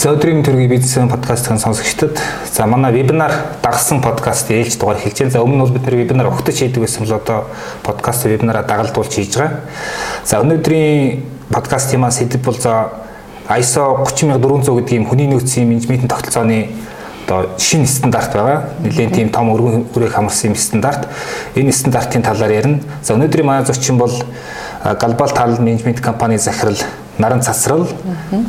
За өдрийн төргийн бизнесийн подкастын сонсогчдод за манай вебинар дагсан подкаст ээлж дугаар хэлж байна. За өмнө нь бол бид нэр вебинар өгтөж хийдэг байсан бол одоо подкаст вебинараа дагалдуулж хийж байгаа. За өнөөдрийн подкастын маань сэдэв бол за ISO 30400 гэдэг юм хүний нөөцийн менежментийн тогтолцооны одоо шинэ стандарт байгаа. Нэлээд тийм том өргөн хүрээх хамарсан юм стандарт. Энэ стандартын талаар ярина. За өнөөдрийн манай зочин бол Global Talent Management компани захирал наран цасрал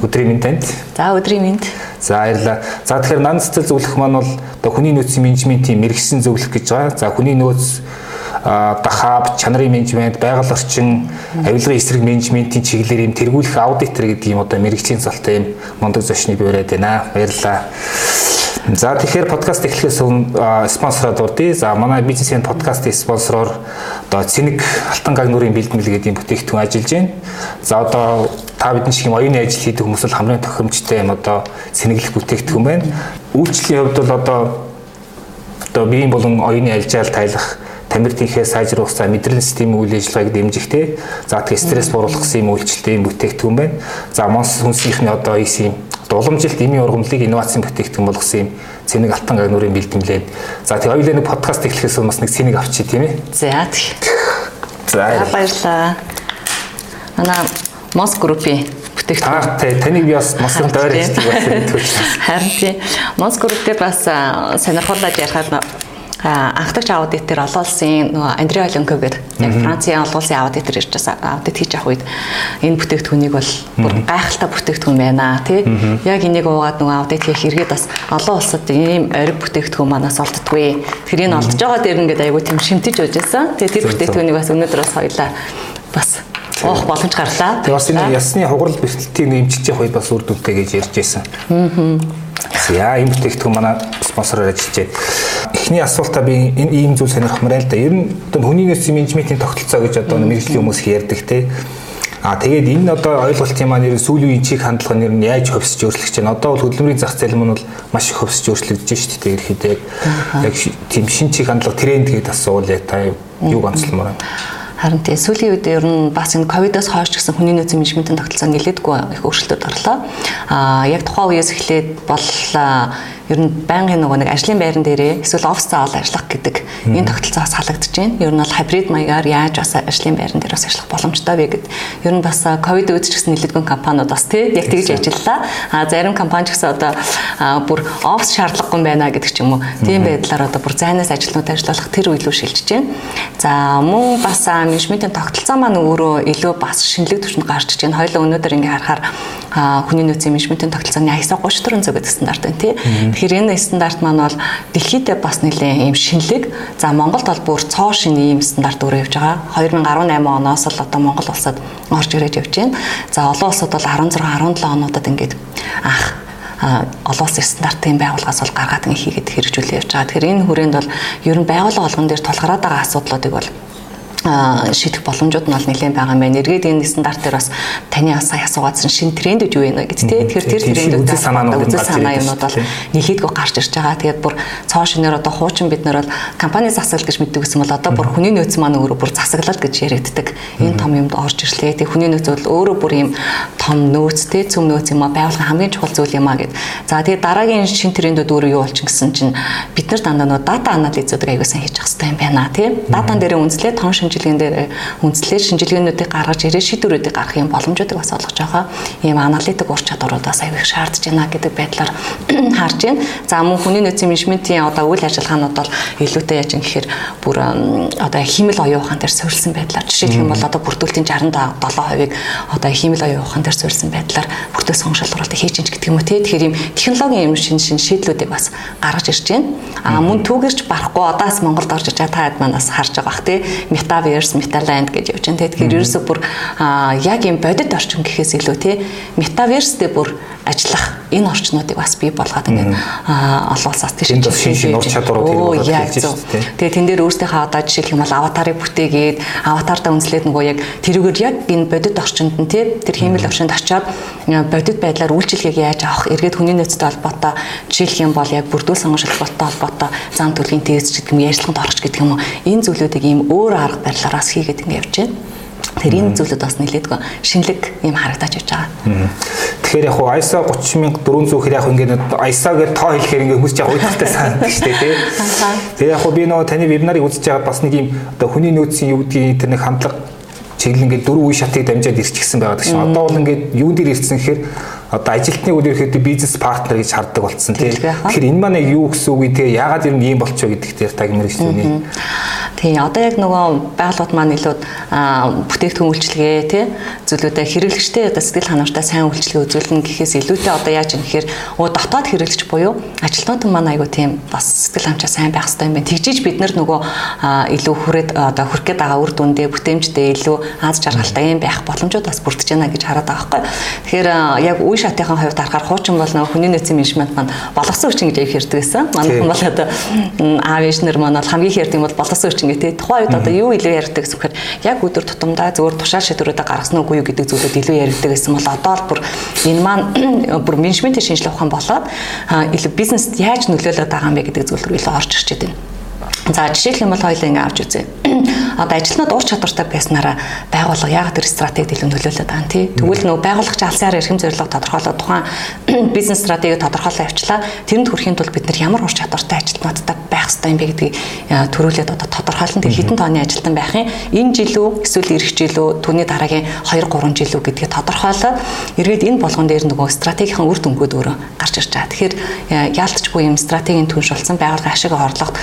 өдрийн мэнд танд. За өдрийн мэнд. За баярлалаа. За тэгэхээр наран цэцэл зөвлөх маань бол одоо хүний нөөцийн менежментийн мэрэгсэн зөвлөх гэж байгаа. За хүний нөөц дахаав, чанарын менежмент, байгаль орчин, авилгын эсрэг менежментийн чиглэлээр юм тэргүүлэх аудитор гэдэг юм одоо мэрэгчлийн цолтой юм мундаг зочныг бивэрэд байна. Баярлалаа. За тэгэхээр подкаст эхлэхээс өмнө спонсороо дурдъя. За манай бизнесийн подкастын спонсороор одоо Цэник Алтан гаг нүрийн бэлтгэл гэдэг бүтээгдэхүүн ажиллаж байна. За одоо та бидний шиг юм оюуны ажил хийдэг хүмүүс л хамгийн тохиромжтой юм одоо цэнэглэх бүтээгдэхүүн байна. Үйлчлэлийн хувьд бол одоо одоо биеийн болон оюуны альжаал тайлах тамир тэнхээ сайжруулах за мэдрэлийн системийн үйл ажиллагааг дэмжихтэй. За тэгээ стресс бууруулах гэсэн юм үйлчлэлтэй бүтээгдэхүүн байна. За Монс хүнсийнхний одоо ийс юм уламжилт эмийн ургамлыг инновацийн бүтээгдэхүүн болгосон юм цэник алтан гаг нүрийн бэлтгэлээд. За тэгээ хоёулаа нэг подкаст эхлэхээс өмнө бас нэг цэник авчи тийм ээ. За тийм. За баярлалаа. Манай Мос группийн бүтээгдэхүүн. Та таныг би бас Мосыг дойр ажилладаг байсан гэдэг. Харин тийм. Мос групп дээр бас сонирхолтой ярихад анхдагч аудитор олон улсын нөгөө Андре Оленко гэдэг яг Францын олон улсын аудитор ирж бас аудит хийж авах үед энэ бүтээгдэхүүнийг бол бүр гайхалтай бүтээгдэхүүн байна тий. Яг энийг уугаад нөгөө аудит хийх эргээд бас олон улсад ийм ориг бүтээгдэхүүн манаас олддгүй. Тэр энэ олдож байгаа дээр ингээд айгүй тийм шимтэж байж байсан. Тэгээ тэр бүтээгдэхүүнийг бас өнөөдөр бас хоёлаа бас уух боломж гарлаа. Тэгээ бас энэ ясны хугарал бэрхтэлтийг нэмчиж явах үед бас үр дүнтэй гэж ярьж байсан. Аа. Яа, энэ бүтээгдэхүүн манай спонсороор ажиллаж байна. Эхний асуултаа би энэ ийм зүйл сонирхмаар л да. Ер нь одоо хүний нөөцийн менежментийн тогтолцоо гэж одоо мэрэгжлийн хүмүүс ярьдаг те. А тэгээд энэ одоо ойлголтын маань нэр сүүлийн үеийн чиг хандлага нэр нь яаж хөвсөж өөрчлөгдөж байна. Одоо бол хөдөлмөрийн зах зээл маань бол маш их хөвсөж өөрчлөгдөж байна шүү дээ. Ерхийдээ яг тийм шин чиг хандлага тренд гэдэг асуулаа та юуг онцлмоор байна? Харин тий сүүлийн үед ер нь бас энэ ковидоос хойш гэсэн хүний нөөцийн менежментийн тогтолцоо нэлээдгүй их өөрчлөлт орлоо. Аа яг тухайн үеэс эхлээд бол ер нь байнгын нөгөө нэг ажлын байран дээрээ эсвэл офс заавал ажиллах гэдэг энэ тогтолцоос халагдаж байна. Ер нь бол хибрид маягаар яаж бас ажлын байран дээр бас ажиллах боломжтой вэ гэд. Ер нь бас ковид үед ч гэсэн нэлээдгүй компаниуд бас тий яг тэгж ажиллалаа. А зарим компани ч гэсэн одоо бүр офс шаардлагагүй байна гэдэг ч юм уу. Тийм байдлаар одоо бүр зайнаас ажилтнууд ажиллах тэр рүү шилжиж байна. За мөн бас менежментийн тогтолцоо маань өөрөө илүү бас шинэлэг түвшинд гарч иж байна. Хоёлаа өнөөдөр ингээ харахаар хүний нөөцийн менежментийн тогтолцооны ISO 3400 гэдэг стандарт байна тий. Тэгэхээр энэ стандарт маань бол дэлхийдээ бас нэлээд ийм шинэлэг. За Монголд бол бүр цоо шинэ ийм стандарт өөрөө явж байгаа. 2018 оноос л одоо Монгол улсад орж ирээд явж байна. За олон улсад бол 16 17 онуудад ингээд анх олон улсын стандартын байгууллагаас бол гаргаад ингээ хийгээд хэрэгжүүлээ явж байгаа. Тэгэхээр энэ хүрээнд бол ер нь байгууллага болгон дээр тулгараад байгаа асуудлуудыг бол шийдэх боломжууд нь бол нэлээд байгаа юм байна. Эргээд энэ стандарт дээр бас таны бас сая асуугаадсан шинэ трендүүд юу вэ гэдэг тийм. Тэгэхээр тэр трендүүд үзэл санаа юмнууд бол нэлээдгүй гарч ирж байгаа. Тэгээд бүр цоо шинээр одоо хуучин бид нар бол компани засаглал гэж мэддэг гэсэн бол одоо бүр хүний нөөц маань өөрөө бүр засаглал гэж яригддаг. Энэ том юмд орж ирлээ. Тэгээд хүний нөөц бол өөрөө бүр юм том нөөц те цөм нөөц юм а байгуулгын хамгийн чухал зүйл юм а гэд. За тэгээд дараагийн шинэ трендүүд өөрөө юу болчих гэсэн чинь бид нар дандаа нөө дата анализуудыг аягүй сайн хийж явах хэрэгтэй юм байна тийм. Датан дээр үнслээ том шинжилгээнд дээр үнслээд шинжилгээнүүдийг гаргаж ирээ шийдвэрүүдийг гаргах юм боломжуудыг бас олгож байгаа. Ийм аналитик ур чадварууд бас аяг их шаардж байна гэдэг байдлаар харж байна. За мөн хүний нөөцийн менежментийн одоо үйл ажиллагаанууд бол илүүтэй яаж юм гэхээр бүр одоо химэл оюун ухаан дээр суурилсан байдлаар жишээлх юм бол одоо бүртгүүлтийн 67%-ыг одоо химэл оюун ухаан дээр суурилсан байдлаар бүртгэл сонголтуулалтыг хийж ин гэдэг юм уу те. Тэгэхээр ийм технологийн юм шин шин шийдлүүдийг бас гаргаж ирж байна. А мөн түүгэрч барахгүй одоос Монголд орж иж байгаа таад манаас харж байгаа бах те. Мета metaverse, metaland гэж явж байна. Тэгэхээр ерөөсөө бүр яг юм бодит орчин гэхээс илүү тий дээр бүр ажиллах энэ орчнуудыг бас бий болгоод ингээд олон улсаас тийш шин шин ур чадварууд хэрэгжүүлж байна. Тэгээ тэн дээр өөрсдийнхөө одоо жишээлх юм бол аватарыг бүтээгээд аватартаа үнслээд нөгөө яг тэрүүгээр яг энэ бодит орчинд нь тий тэр хиймэл орчинд очиод бодит байдлаар үйлчлэгийг яаж авах эргээд хүний нөөцтэй холбоотой жишээлх юм бол яг бүрдүүл сонгож холбоотой холбоотой зам төлгийн тест гэдэг юм ярьцлаганд орох гэдэг юм уу? Энэ зүйлүүдийг ийм өөр арга барилаараас хийгээд ингээд явж байна. Тэр энэ зүйлүүд бас нэлээдгүй шинэлэг юм харагдаж явж байгаа. Тэгэхээр яг хуу ISO 30400 гэхээр яг ингээд ISO гэж тоо хэлэхээр ингээд хүмүүс яг уйдтай санагддаг шүү дээ тий. Тэгээ яг хуу би нөгөө таны вебинарыг үзэж байгаа бас нэг юм одоо хүний нөөцийн юу гэдгийг тэр нэг хандлага чиглэл ингээд дөрвөн үе шатыг дамжаад ирчихсэн байгаа гэж. Одоо бол ингээд юун дээр ирсэн гэхээр одоо ажилтныг үл ерөөхдөө бизнес партнер гэж харддаг болсон тийм. Тэгэхээр энэ маань юу гэсэн үг вэ? Тэгээ яагаад юм ийм болчихоо гэдэг дээр та гэмэрч түүний. Тийм одоо яг нөгөө байгууллагууд маань илүү бүтээгдэхүүн үйлчилгээ тий зүйлүүдэд хэрэглэгчтэй одоо сэтгэл ханамжтай сайн үйлчилгээ үзүүлнэ гэхээс илүүтэй одоо яаж юм гэхээр өө дотоод хэрэглэгч буюу ажилтнууд маань айгу тийм бас сэтгэл ханамжаа сайн байх хэрэгтэй юм байна. Тэгжиж бид нар нөгөө илүү хүрээд одоо хүрх гээд байгаа үр дүндээ бүтээмжтэй илүү аз жаргалтай юм байх боломжууд бас бүрдэж байна гэж хараад байгаа байхгүй. Тэгэхээр яг үе шатынхаа хувьд харахаар хуучин бол нөгөө хүний нөөцийн менежмент маань боловсон хүчин гэж их ярьдаг гэсэн. Манайхан бол одоо аав ээжнэр маань бол хамгийн их ярьдаг юм бол боловсон хүчин гэх тээ. Тухайн үед одоо юу илүү ярьдаг гэсэн хэрэг яг өдөр тутамдаа зөвөр тушаал шийдвэрүүдээ гаргасан уу юу гэдэг зүйлүүд илүү ярьдаг гэсэн бол одоо л бүр энэ маань бүр менежментийн шинжилгээ ухаан болоод илүү бизнест яаж нөлөөлөд байгаа юм бэ гэдэг зүйл рүү илүү орж ирж байна. За жишээлх юм бол хоёул ингээ авч үзье. Одоо ажилтнууд ур чадвартай байснараа байгууллага яагаад тэр стратегид илүү нөлөөлөд байгаа юм тий. Тэгвэл нөгөө байгууллагч алсын арга эрхэм зорилго тодорхойлоод тухайн бизнес стратеги тодорхойлоо явчлаа. Тэрэнд хүрэхийн тулд бид нар ямар ур чадвартай ажилтнуудтай байх хэрэгтэй юм бэ гэдгийг төрүүлээд одоо тодорхойлно. Тэр хэдэн тооны ажилтан байх юм. Энэ жил үү эсвэл эх жил үү түүний дараагийн 2 3 жил үү гэдгийг тодорхойлоод эргээд энэ болгон дээр нөгөө стратегийн үр дүнгууд өөрөө гарч ирж байгаа. Тэгэхээр яалтчгүй юм стратегийн түнш болсон байгууллагын ашиг орлогот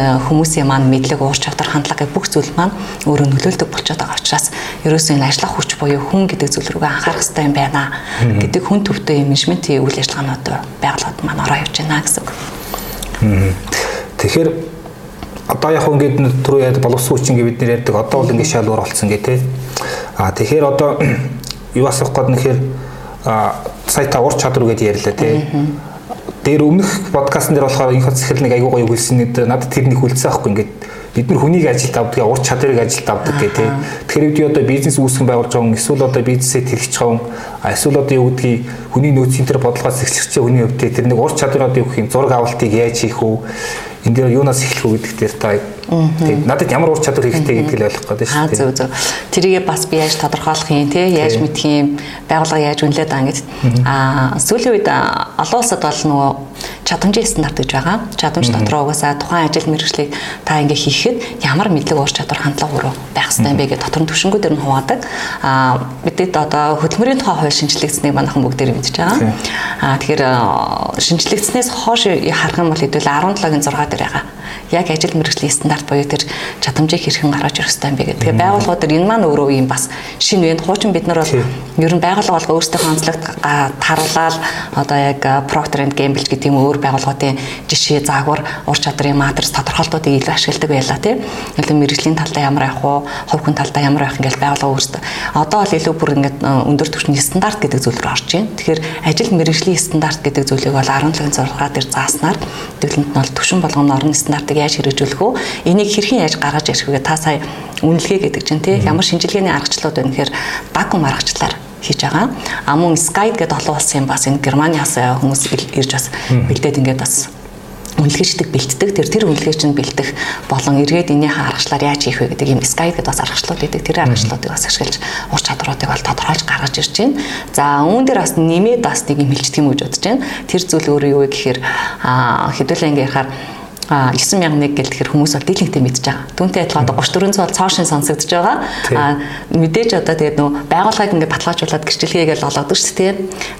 хүмүүсийн маань мэдлэг уур чадвар хандлага гэх бүх зүйл маань өөрөө нөлөөлдөг болчиход байгаа учраас ерөөсөө энэ ажиллах хүч буюу хүн гэдэг зүйл рүүгээ анхаарах хэрэгтэй юм байна. Гэдэг хүн төвтэй менежментийн үйл ажиллагаанууд байгууллагад маань ороо явж байна гэсэн үг. Тэгэхээр одоо яг ингээд түрүү яд боловсон хүчин гэж бид нэр ярьдаг. Одоо бол ингээд шалуур болсон гэ тэ. А тэгэхээр одоо юу асах гээд нэхэр сая та ур чадвар гэдээ ярьлаа тэ дээр өмнөх подкастн дээр болохоор энэ хөц ихэл нэг айгуу гоё хэлсэн нэг надад тэр нэг хүлцсэн аахгүй ингээд бид нар хүнийг ажилд авдаг, ур чадварыг ажилд авдаг гэх тээ. Тэгэхээр бид одоо бизнес үүсгэн байгуулж байгаа хүн эсвэл одоо бизнесээ тэрхэж байгаа хүн эсвэл одоо юу гэдгийг хүний нөөцийн тэр бодлогоос эхлэж хүний хувьд тэр нэг ур чадвараа юу гэх юм зураг авалтыг яаж хийх үү? энэ дээр юунаас эхлэх үү гэдэг дээр та тэгээд надад ямар ур чадвар хэрэгтэй гэдгийг ойлгох гэдэг шүү дээ. Зөв зөв. Тэрийгээ бас би яаж тодорхойлох юм те яаж мэдх юм байгууллага яаж үнэлээд байгаа гэдэг. Аа сүүлийн үед олон улсад бол нөгөө чадамжийн стандарт гэж байгаа. Чадамж дотроо угаасаа тухайн ажил мэргэжлийг та ингээ хийхэд ямар мэдлэг ур чадвар хандлага өөрөө байх хэрэгтэй юм бэ гэдэг дотор нь төвшингүүдээр нь хуваадаг. Аа бидэд одоо хөдөлмөрийн тухай хууль шинжилгэцнийг манайхан бүгдээр мэдж байгаа. Аа тэгэхээр шинжилгэцнээс хойш харах юм бол хэдүүл 17-гийн 6 дээр байгаа. Яг ажил мэргэжлийн стандарт буюу тэр чадамжийг хэрхэн гаргаж ирэх хэрэгтэй юм бэ гэдэг. Тэгээ байгууллагууд энэ маань өөрөө юм бас шинэ вэ. Хуучин бид нар бол ер нь байгууллага болго өөрсдөө онцлогт таруулаад одоо яг Procter and Gamble гэдэг юм өөр байгууллагуудын жишээ заагвар ур чадрын матрис тодорхойлтуудыг илүү ашигладаг байлаа тийм. Илүү мэрэгжлийн талдаа ямар байх вэ? Хувь хүн талдаа ямар байх ингээл байгууллага өөрсдөө. Одоо бол илүү бүр ингээд өндөр түвшний стандарт гэдэг зүйл рүү орж байна. Тэгэхээр ажил мэрэгжлийн стандарт гэдэг зүйлийг бол 17-ын 6 дээр зааснаар тэгэлэнт нь бол түвшин болгоно орны стандартыг яаж хэрэгжүүлэх вэ? Энийг хэрхэн яаж гаргаж ирэх вэ? Та сая үнэлгээ гэдэг чинь тийм ямар шинжилгээний аргачлалууд байна гэхээр дагум аргачлалаар хийж байгаа. А мөн Sky гэдэг олон улсын бас энэ Германаас хүмүүс ирж бас бэлдээд ингээд бас үнэлгээчдэг бэлтдэг. Тэр тэр үнэлгээч нь бэлдэх болон эргээд энийхээ аргачлаар яаж хийх вэ гэдэг юм Sky гэдэг бас аргачлалууд байдаг. Тэр аргачлалуудыг бас ашиглаж ур чадваруудыг бол тодорхойлж гаргаж ирж байна. За үүн дээр бас нэмээд бас нэг юм хэлчихдэг юм гэж бодож байна. Тэр зүйл өөрөө юу вэ гэхээр хэдүүлээ ингээ ярахаар а 9001 гэл тэгэхээр хүмүүс бол дийлэнхтэй мэдж байгаа. Түүнтэй адилхан одоо 3400 бол цоошин сонсогдож байгаа. А мэдээж одоо тэгээд нөө байгууллагыг ингээд баталгаажуулаад гэрчлэгээгээл олгодог шүү дээ.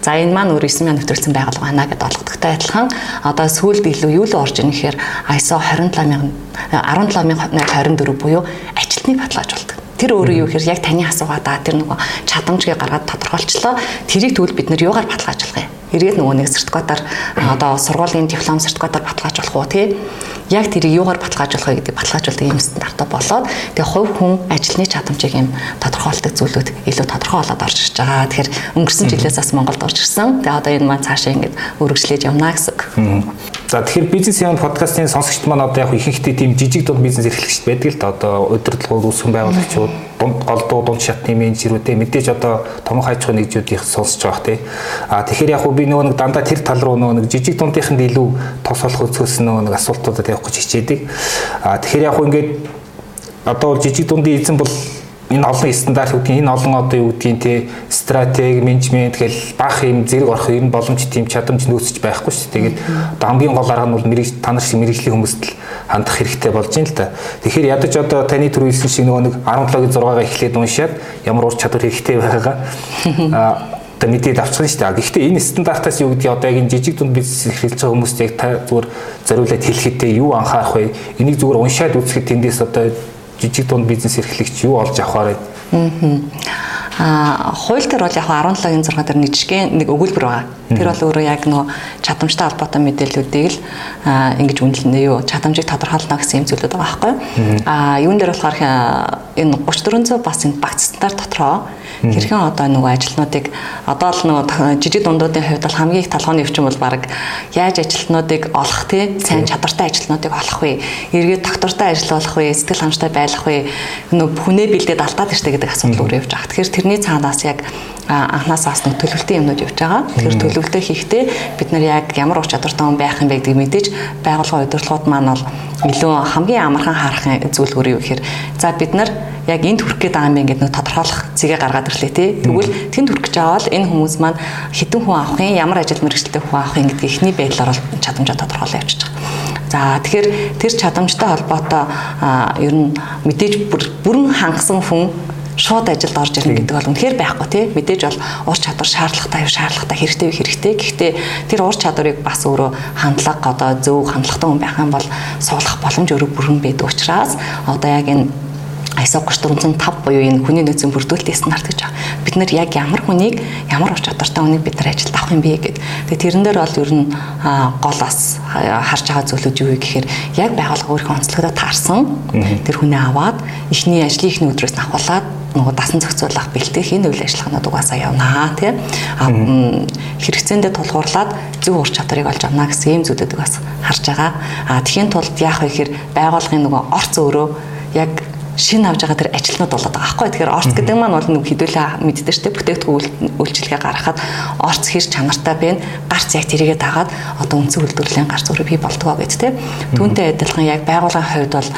За энэ маань өөр 9000 нэвтрүүлсэн байгууллага байна гэдээ олгодогтой адилхан одоо сүүлд илүү юу л орж ийн гэхээр ISO 27000 17024 буюу ажилтныг баталгаажуулдаг. Тэр өөрөө юу гэхээр яг таны асуугаа да тэр нөгөө чадамжгээ гаргаад тодорхойлчлоо. Тэрийг тэгвэл бид нэр юугаар баталгаажуулах юм? Эргээд нөгөө нэг сертификатаар одоо сургуулийн диплом сертификатаар баталгаажуулах уу тий яг тэрийг юугаар баталгаажуулах вэ гэдэг баталгаажуулдаг юм стандартаа болоод тэгээ хувь хүн ажилтны чадамжийг юм тодорхойлдог зүйлүүд илүү тодорхой болоод орж ирж байгаа. Тэгэхээр өнгөрсөн жилээс бас Монголд орж ирсэн. Тэгээ одоо энэ маань цаашаа ингэж өргөжлөж явна гэсэн үг. За тэгэхээр бизнес юм подкастын сонсогчд маань одоо яг ихэнхдээ тийм жижиг дунд бизнес эрхлэгчд байдаг л да одоо удирдлагууд үүсгэн байгуулагчид дунд голдуу дунд шатны менежерүүдээ мэдээж одоо томхон аж ахуйн нэгжүүдийг сонсож байгаа тий. А тэгэхээр яг би нөгөө нэг дандаа тэр тал руу нөгөө нэг жижиг дундынханд илүү тос олох өцгөөс нөгөө нэг асуултуудад явах гэж хичээдэг. А тэгэхээр яг ингээд одоо жижиг дундын эзэн бол энэ олон стандарт үүдгийн энэ олон одоо юу гэдгийг те стратеги менежмент гэл бах юм зэрэг орох нь боломж тийм чадамж нөөцөж байхгүй шүү. Тэгээд одоо хамгийн гол арга нь бол мэрэг та нар шиг мэрэгжлийн хүмүүст л хандах хэрэгтэй болж байна л да. Тэгэхээр ядаж одоо таны түр хэлсэн шиг нөгөө нэг 17-гийн 6-гаа эхлээд уншаад ямар ур чадвар хэрэгтэй байгаагаа одоо мэдээд авчихсан шүү дээ. Гэхдээ энэ стандартаас юу гэдгийг одоо яг энэ жижиг дунд бизнес эхэлж байгаа хүмүүст яг та зүгээр зориулаад хэлэхдээ юу анхаарах вэ? Энийг зүгээр уншаад үзэхэд тэндээс одоо жижиг дунд бизнес эрхлэгч юу олж авахаар байна? Аа хууль дээр бол яг 17-гийн 6 дээр нэг жишээ нэг өгүүлбэр байгаа. Тэр бол өөрөө яг нөгөө чадамжтай холбоотой мэдээллүүдийг л ингэж үнэлнэ юу чадамжийг тодорхойлно гэсэн юм зүйлүүд байгаа байхгүй. Аа юун дээр болохоор энэ 3400 бас энэ багц стандарт дотроо хэрхэн одоо нөгөө ажилтнуудыг одоо л нөгөө жижиг дундуудын хувьд бол хамгийн их талхооны өвчин бол баг яаж ажилтнуудыг олох тий сайн чадвартай ажилтнуудыг олох вэ? Эргээд доктортой ажиллах вэ? Сэтгэл хангамжтай байх вэ? Нөгөө хүнээ бэлдээд алдаад иртэй гэдэг асуудал өөр явж байгаа. Тэгэхээр тэрний цаанаас яг анханасаас нэг төлөвлөлтийн юмнууд явж байгаа. Тэгэхээр төлөвлөлтөө хийхдээ бид нар яг ямар ур чадвартай хүн байх юм бэ гэдгийг мэдээж байгууллагын удирдлагууд маань бол илүү хамгийн амархан харах зүйл өөр юу гэхээр за бид нар яг энд хүрэх гээд байгаа юм ингээд нэг тодорхойлох зэгээ гаргаад ирлээ тий. Тэгвэл тэнд хүрэх гэж бол энэ хүмүүс маань хэдэн хүн авах юм, ямар ажил мэргэжилтэй хүн авах юм гэдгийг эхний байдлаар бол чадамжаа тодорхойлоо байгаа. За тэгэхээр тэр чадамжтай холбоотой ер нь мэдээж бүрэн хангасан хүн шууд ажилд орж ирнэ гэдэг бол үнэхээр байхгүй тий мэдээж бол ур чадвар шаардлагатай юу шаардлагатай хэрэгтэй юу хэрэгтэй гэхдээ тэр ур чадварыг бас өөрөө хандлага одоо зөв хандлагатай хүн байх юм бол суулгах боломж өөрөө бүрэн байдаг учраас одоо яг энэ ISO 3405 буюу энэ хүний нөөцийн бүрдүүлэлтийн стандарт гэж байгаа. Бид нар яг ямар хүнийг ямар ур чадвартай хүнийг бид нар ажилд авах юм бэ гэд. Тэгээ тэрэн дээр бол ер нь гол бас харж байгаа зүйлүүд юу вэ гэхээр яг байгууллага өөрийнхөө онцлогоо таарсан тэр хүнээ аваад эхний ажлын ихний өдрөөс нь авахлаад нөгөө дасан зохицуулах бэлтгэх энэ үйл ажиллагаанууд угаасаа явнаа тий. хэрэгцээндээ тулгуурлаад зөв ур чадварыг олж авна гэсэн ийм зүйлүүдийг бас харж байгаа. А тхийн тулд яах вэ гэхээр байгууллагын нөгөө орц өөрөө яг шин авж байгаа тэр ажилтнууд болоод байгаа байхгүй. Тэгэхээр орц гэдэг маань бол нэг хідүүлээ мэддэг шүү дээ. Бүтээгдэхүүн үйлчилгээ гаргахад орц хэр чанартай бэ? Гарц яг тэрийгэ дагаад одоо үндсэн үйлдвэрлэлийн гарц өөрөө бий болдгоо гэж тийм. Түүнтэй адилхан яг байгууллагын хувьд бол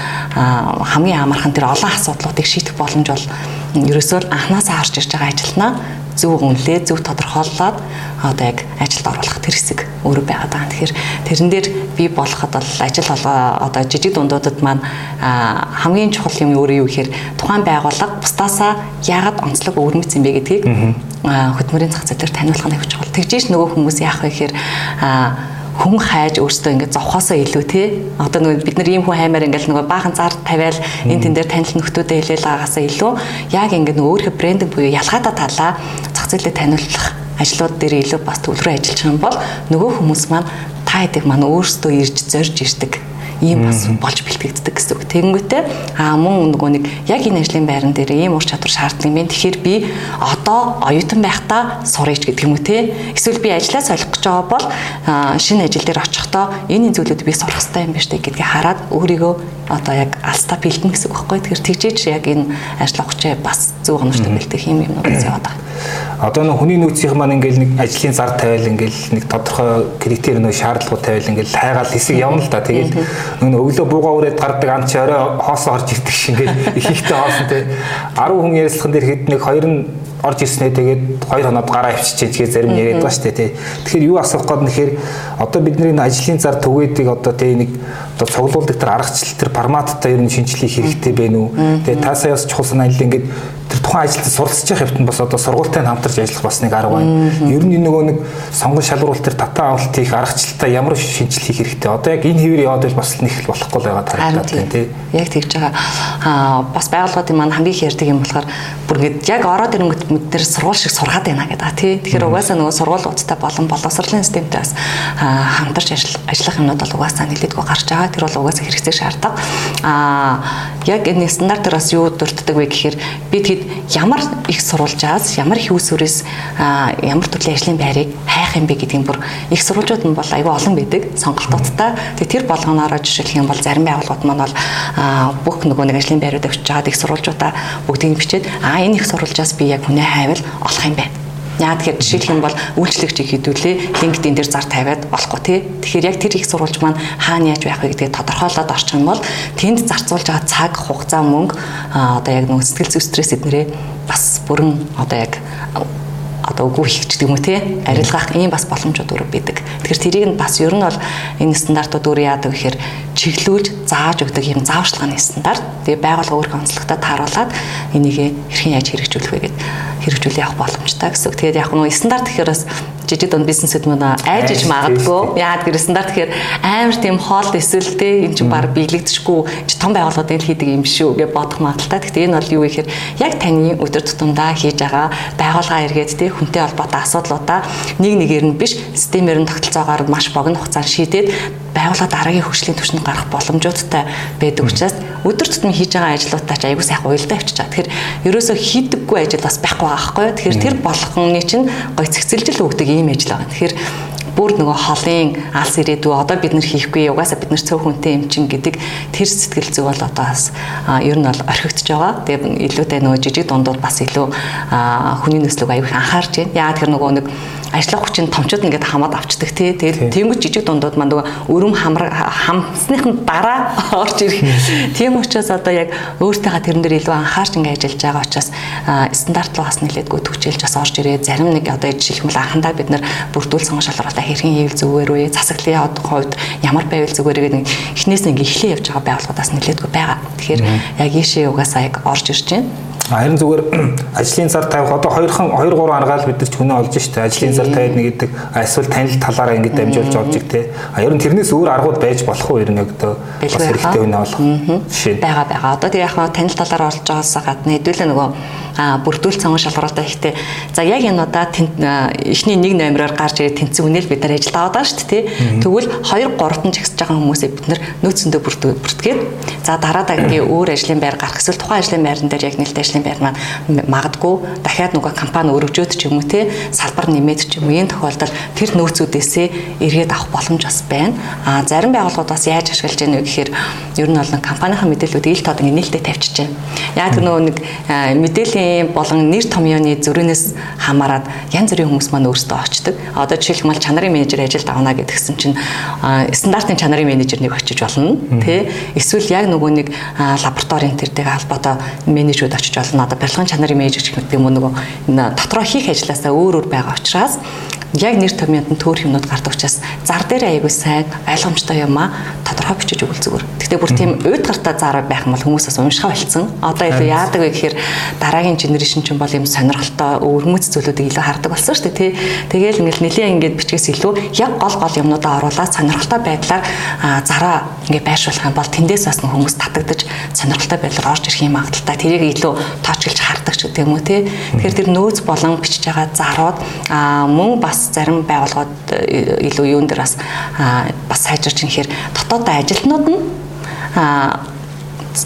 хамгийн амархан тэр олон асуудлуудыг шийдэх боломж бол ерөөсөө анханасаа харж ирж байгаа ажилтнаа зөв үнэлээ, зөв тодорхойлоод одоо яг ажилд оруулах тэр хэсэг өөрөө байгаа даа. Тэгэхээр тэрэн дээр би болоход бол ажил одоо жижиг дундуудад маань хамгийн чухал юм өөрөө юу гэхээр тухайн байгууллага бусдаасаа яагаад онцлог өвөрмөц юм бэ гэдгийг хөтмөрийн зах зээл дээр таниулах нь их чухал. Тэгжээч нөгөө хүмүүс яах вэ гэхээр хүн хайж өөртөө ингээд зовхосоо илүү те? Одоо нөгөө бид нар ийм хүн хаймаар ингээд нөгөө баахан зар тавиал энэ тэн дээр танил нөхдүүдэд хэлээл агаасаа илүү яг ингээд нөгөө өөрийнхөө брендинг буюу ялгаатай талаа зах зээлээ таниулах ажлууд дээр илүү бас төвлөрөө ажиллаж байгаа юм бол нөгөө хүмүүс маань та хэдийг маань өөрсдөө ирж зорж ирдэг ийм бас болж бэлтгэгддэг гэсэн үг. Тэгэнгүүтээ аа мөн нөгөө нэг яг энэ ажлын байран дээр ийм ур чадвар шаарддаг юм байна. Тэгэхээр би одоо оюутан байхдаа сурыч гэдэг юм уу те. Эсвэл би ажлаа солих гэж байгаа бол шинэ ажил дээр очихдоо энэ зүйлүүд би сурах хэрэгтэй юм байна штэ гэдгийг хараад өөрийгөө одоо яг алстаа бэлдэн гэсэн үг байхгүй. Тэгэхээр тэгжээч яг энэ ажил авахчаа бас зөв гомжтой бэлтгэх юм юм уу яваад байгаа одоо нэг хүний нөөцийнх маань ингээл нэг ажлын зар тавиал ингээл нэг тодорхой критерий нөө шаардлагууд тавиал ингээл хайгаал хэсэг явна л да. Тэгэл нэг өглөө буугаа үрээд гардаг ам чи орой хоосоо орж ирдэг шиг ингээл их ихтэй хоосон те 10 хүн ярилцлаган дээр хэд нэг хоёр нь орж ирснээ тэгээд хоёр хоноод гараа авчиж тэгээд зарим яриад байгаа шүү дээ тий. Тэгэхээр юу асуух гээд нэхэр одоо бидний ажлын зар түгээдэг одоо тий нэг одоо цуглуулдаг тэр аргачлал тэр форматтай ер нь шинжилгээ хэрэгтэй байна уу? Тэгээд таасаа бас чухал санаа ингээд тэр тухайн ажилд суралцж явах хэвтэн бас одоо сургуультай хамтарч ажиллах бас нэг арга байна. Ер нь нөгөө нэг сонгон шалгуулалт тэр татан авалт хийх аргачлалтай ямар шинжилгээ хийх хэрэгтэй. Одоо яг энэ хэвээр яваад бол бас нэг л болохгүй л байгаа харагдаад байна тий. Яг тэгж байгаа. Аа бас байгууллагын маань хамгийн их ярьдаг юм болохоор бүр ингэж яг ороод ирэнгүүт бид нэр сургууль шиг сургаад байна гэдэг тий. Тэгэхээр угаасаа нөгөө сургуулиудтай болон боловсролын системтэй бас хамтарч ажиллах юмнууд бол угаасаа нэлээдгүй гарч байгаа. Тэр бол угаасаа хэрэгцээ шаарддаг. Аа яг энэ стандартаар бас юу дурддаг вэ гэхээр бид хэд ямар их сурвалжаас ямар үүсвэрээс ямар төрлийн ажлын байрыг хайх юм бэ гэдгийг бүр их сурвалжууд нь бол аюу олон байдаг сонголтуудтай. Тэгээ тэр болгоноороо жишээлх юм бол зарим байгууллагууд маань бол бүх нөгөө нэг ажлын байрууд өгч жаад их сурвалжуудаа бүгдийг бичээд а энэ их сурвалжаас би яг хүнээ хайвал олох юм байна Яа тэгэхээр жишээлх юм бол үйлчлэгчийг хідүүлээ LinkedIn дээр зар тавиад болохгүй тий. Тэгэхээр яг тэр их сурвалж маань хаана яаж байх вэ гэдгийг тодорхойлоод орчих юм бол тэнд зарцуулж байгаа цаг, хугацаа, мөнгө одоо яг нэг сэтгэл зүй стресс эднэрээ бас бүрэн одоо яг одоо үгүй хийх гэдэг юм уу те арилгах ийм бас боломжууд өөр байдаг. Тэгэхээр тэрийг нь бас ер нь бол энэ стандартууд өөр яадаг гэхээр чиглүүлж зааж өгдөг юм зааварчилгааны стандарт. Тэгээ байгууллага өөрийнхөө онцлогтой тааруулаад энийг хэрхэн яаж хэрэгжүүлэх вэ гэдэг хэрэгжүүлэх явах боломжтой гэсэн. Тэгээд яг нь стандарт гэхээр бас жижиг дунд бизнесүүд мөн айж иж магадгүй. Яагаад гэвэл стандарт гэхээр амар тийм хоол эсвэл те эн чинь баг биелэгдэшгүй чи том байгууллагууд ил хийдэг юм шүү гэж бодох магадaltaй. Гэхдээ энэ бол юу гэхээр яг таны өдөр тутамдаа хийж байгаа байгууллага эргээд те хүнтэй холбоотой асуудлуудаа нэг нэгээр нь биш системээр нь тогтолцоогоор маш богино хугацаанд шийдээд байгууллага дараагийн хөгжлийн түвшинд гарах боломжуудтай байдаг учраас өдөр тутмын хийж байгаа ажлуудаа ч аягүй сайхан уялдаа авчиж байгаа. Тэгэхээр ерөөсөө хийдэггүй ажил бас байхгүй байгаа байхгүй. Тэгэхээр тэр болгоны чинь гой цэгцэлжил өгдөг ийм ажил байгаа. Тэгэхээр бүр нөгөө холын алс ирээдүй одоо бид нар хийхгүй угаасаа бид нар цөөхөнтэй юм чин гэдэг тэр сэтгэл зүй бол одоо бас ер нь бол орхигдож байгаа. Тэгээ илүүтэй нөгөө жижиг дундууд бас илүү хүний нөхцөлөг аюул анхаарч байна. Яагаад тэр нөгөө нэг ажлах хүчин томчууд ингээд хамаад авчдаг тий. Тэгээд тэнгуү жижиг дундууд маань нөгөө өрөм хамар хамсныхын дараа орж ирэх. Тийм учраас одоо яг өөртөөгөө тэрэн дээр илүү анхаарч ингээд ажиллаж байгаа учраас стандарт руу бас нэлээдгүй төвчээлж бас орж ирээ. Зарим нэг одоо бол анхандаа бид нар бүрдүүл сонгож шалгуулалтаа хэрхэн хийвэл зүгээр вэ? Засаглалын хувьд ямар байвал зүгээр гэдэг нэг эхнээс нь ингээ эхлэн явж байгаа байгууллагаас нэлээдгүй байгаа. Тэгэхээр яг ийшээ угаасаа яг орж ирж байна. Харин зүгээр ажлын зар тавих одоо 2 2 3 аргаал бид нар ч хүнээ олж штэ ажлын зар тавиад нэг гэдэг эсвэл танил талаараа ингэ дамжуулж олж иг те. А ер нь тэрнээс өөр аргууд байж болох уу ер нь одоо бас хэрэгтэй хүнээ олох жишээ. Бага бага. Одоо тэг яг танил талаар олж байгаас гадна хэдүүлээ нөгөө бүрдүүл цанган шалгууратаа ихтэй. За яг энэ удаа эхний нэг номероор гарч ирээд тэнцэн үнэл бид нар ажил аваад байгаа шүү дээ. Тэгвэл 2 3-т нь жагсаж байгаа хүмүүсээ бид нар нөөцөндөө бүртгээд за дараа дараагийн өөр ажлын байр гарах эсвэл тухайн ажлын байран дээр яг нэлээд ажлын байр маань магадгүй дахиад нөгөө компани өргөжөөд ч юм уу те салбар нэмээд ч юм уу энэ тохиолдолд тэр нөөцүүдээсээ эргээд авах боломж бас байна. А зарим байгууллагууд бас яаж ашиглаж байна вэ гэхээр ер нь бол компанийн мэдээллүүдийг ил тод ингэ нээлттэй тавьчихж байна. Яг нөгөө нэг мэдээллийн нийтийн болон нэр томьёоны зөрүүнээс хамаарат янз бүрийн хүмүүс маань өөрсдөө очдог. Одоо жишээлбэл чанарын менежер ажилд авна гэдгсэн чинь стандартын чанарын менежернийг очиж болно. Тэ? Эсвэл яг нөгөө нэг лабораторийн тэртэйг холбоотой менежүүд очиж болно. Одоо барилгын чанарын менежер гэх юм уу нөгөө дотроо хийх ажлаасаа өөр өөр байгаа учраас яг нэр томьёонд нь төөр юмнууд гардаг учраас зар дээр аягүй сайн ойлгомжтой юм а тодорхой бичиж өгвөл зүгээр. Гэхдээ бүр тийм уйд гартаа зар байх юм бол хүмүүсээс уншихаа болцсон. Одоо илүү яадаг вэ гэхээр дараагийн генерашн ч юм бол юм сонирхолтой өвөрмөц зүйлүүдийг илүү хардаг болсон шүү дээ тий. Тэгээл ингээл нэлээ ингээд бичгээс илүү яг гол гол юмнуудаа оруулаад сонирхолтой байдлаар зараа ингээд байршуулах юм бол тэндээс бас хүмүүс татагдаж сонирхолтой байдлаар орж ирэх юм магадaltaй. Тэрийг илүү тоочилж хардаг ч гэдэг юм уу тий. Тэгэхээр тэр нөөц болон бичиж байгаа зарууд мөн бас бас зарим байгууллагууд э, илүү юун дээр бас бас сайжирч инхээр дотоодоо ажилтнууд нь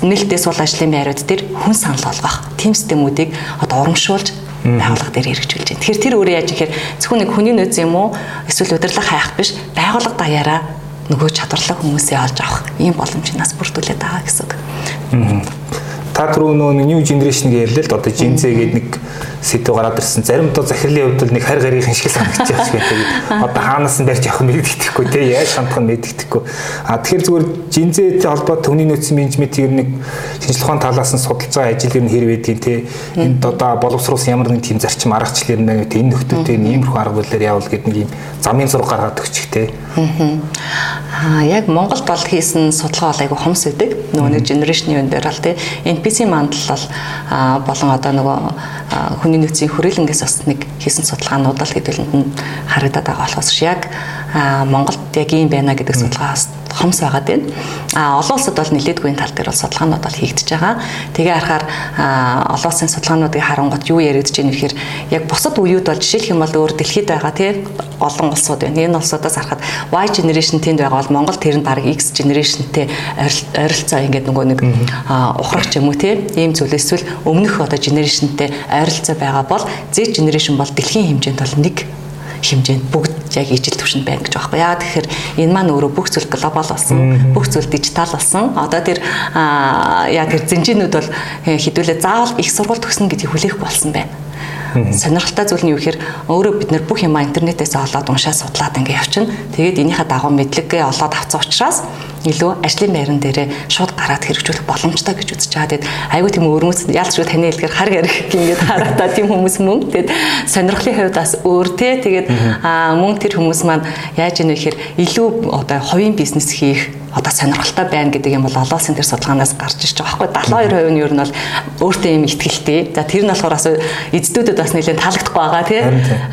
нээлттэй сул ажлын байрууд дээр хүн санал болгох тийм системүүдийг одоо урамшуулж байгууллага дээр хэрэгжүүлж байна. Тэгэхээр тэр өөрөө яаж ихээр зөвхөн нэг хүний нөөц юм уу эсвэл удирдлага хайх биш байгууллага даяараа нөгөө чадварлаг хүмүүсээ олж авах ийм боломжнаас бүрдүүлээд байгаа гэсэн үг. Та түрүү нөгөө new generation гэж ярьлаа л одоо Gen Z гэдэг нэг сэдв гараад ирсэн. Зарим одоо захирлын хувьд нэг харь гарийн шиг санагдаж байгаа шиг тэгээд одоо хаанаас нь барьж явах нь мэддэхгүй те. Яаж хандах нь мэддэхгүй. А тэгэхээр зүгээр жинзэтэй холбоо төвний нөөцийн менежментийг нэг шинжилгээ ухааны талаас нь судалж байгаа ажил ер нь хэрэг байдгийг те. Энд одоо боловсруулсан ямар нэгэн тийм зарчим аргачлал юм байна те энэ нөхдөдтэй иймэрхүү арга барилаар явуул гэдэг нэг юм замын зураг гаргаад өгчих те. Аа яг Монголд бол хийсэн судалгаа бол айгүй хомс өгдөг. Нөгөө нэг генерашны юм дээр бол те NPC мандал бол болон одоо нөгөө хүний нөөцийн хүрээлэнгээс бас нэг хийсэн судалгаанууд л хэдүүлэнд нь харагдаад байгаа болохоос яг Монголд яг ийм байна гэдэг судалгаас хомс байгаад байна. А олон улсад бол нэлээдгүй тал дээр бол судалгаанууд бол хийгдэж байгаа. Тэгээ харахаар олон улсын судалгаануудыг харангуут юу яригдж байна гэхээр яг бусад үеуд бол жишээлх юм бол өөр дэлхийд байгаа тий олон улсууд байна. Энэ улсуудаас харахад Y generation тэнд байгаа бол Монгол тэр нь баг X generationтэй ойролцоо ингээд нөгөө нэг ухрагч юм уу тий ийм зүйл эсвэл өмнөх одоо generationтэй ойролцоо байгаа бол Z generation бол дэлхийн хэмжээнд бол нэг хэмжээнд бүгд яг ижил төвшөнд байна гэж байхгүй. Яа тэгэхээр энэ маань өөрөө бүх зүйл глобал болсон бүх зүйл дижитал болсон. Одоо тэр яа тэр зэнжинүүд бол хэдүүлээ заавал их сургууль төгснө гэдгийг хүлээх болсон байна. Сонирхолтой зүйл нь юу гэхээр өөрөө бид нэр бүх юмаа интернетээс олоод уншаад судлаад ингэ явчихна. Тэгээд энийхээ дагуу мэдлэгээ олоод авсан учраас илүү ажлын байран дээрээ шууд гараад хэрэгжүүлэх боломжтой гэж үзэж байгаа. Тэгээд айгүй тийм өрмөц ялцгүй таны хэлгээр хар гарих гингээд хараатаа тийм хүмүүс мөн. Тэгээд сонирхлын хувьд бас өөр те. Тэгээд мөн тэр хүмүүс маань яаж ийнэ гэхээр илүү одоо хувийн бизнес хийх одоо сонирхолтой байна гэдэг юм бол олон улсын тэр судалгаанаас гарч ирж байгаа байхгүй 72% нь ер нь бол өөртөө юм ихтгэлтэй. За тэр нь болохоор бас эзэдүүдэд бас нэлээд таалагдахгүй байгаа тий.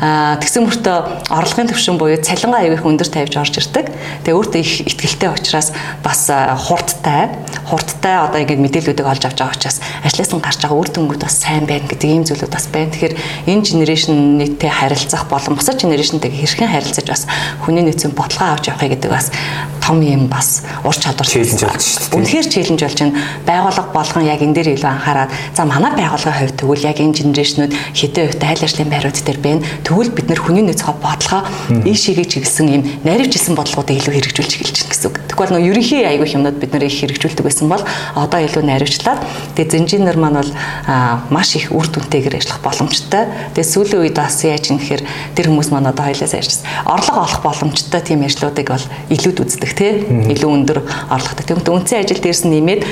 Аа тэгсэн мөртөө орлогын төвшин буюу цалингаа аяг их өндөр тавьж орж ирдэг. Тэгээ өөртөө их ихтгэлтэй учраас бас хурдтай хурдтай одоо ингэ мэдээллүүдийг олж авч байгаа учраас ажлаас нь гарч байгаа үр дүнгууд бас сайн байна гэдэг ийм зүйлүүд бас байна. Тэгэхээр энэ генерашн нийтээ харилцах болон бусад генерашнтэйгээ хэрхэн харилцаж бас хүний нөөцийн бодлого авч явахыг гэдэг бас том юм бас ур чадвар челленж болж шүү дээ. Үнэхээр челленж болж байна. Байгууллага болгон яг энэ дээр илүү анхаарад за манай байгууллагын хувьд тэгвэл яг энэ генерашнүүд хэдэн хувьтай айл ажлын байрууд дээр байна. Тэгвэл бид нэр хүний нөөцөө бодлого ийшээгээ чиглэсэн юм наривчлсан бодлогуудыг илүү хэрэгжүүлж эхэлж байна гэсэн үг. Тэгвэл нөө ерөнхий аягүй юмнууд бид нэр их хэрэгжүүлдэг байсан бол одоо илүү наривчлаад тэгээ зэнжинер маань бол маш их үр дүнтэйгээр ажиллах боломжтой. Тэгээ сүүлийн үед бас яаж юм гэхээр тэр хүмүүс маань одоо хоёлаас ярьжсэн. Орлого олох боломжтой тийм ажлуудыг бол илүүд үздэг тий. Илүү өндөр орлоготой. Тэгмээ үндсэн ажил дээрс нэмээд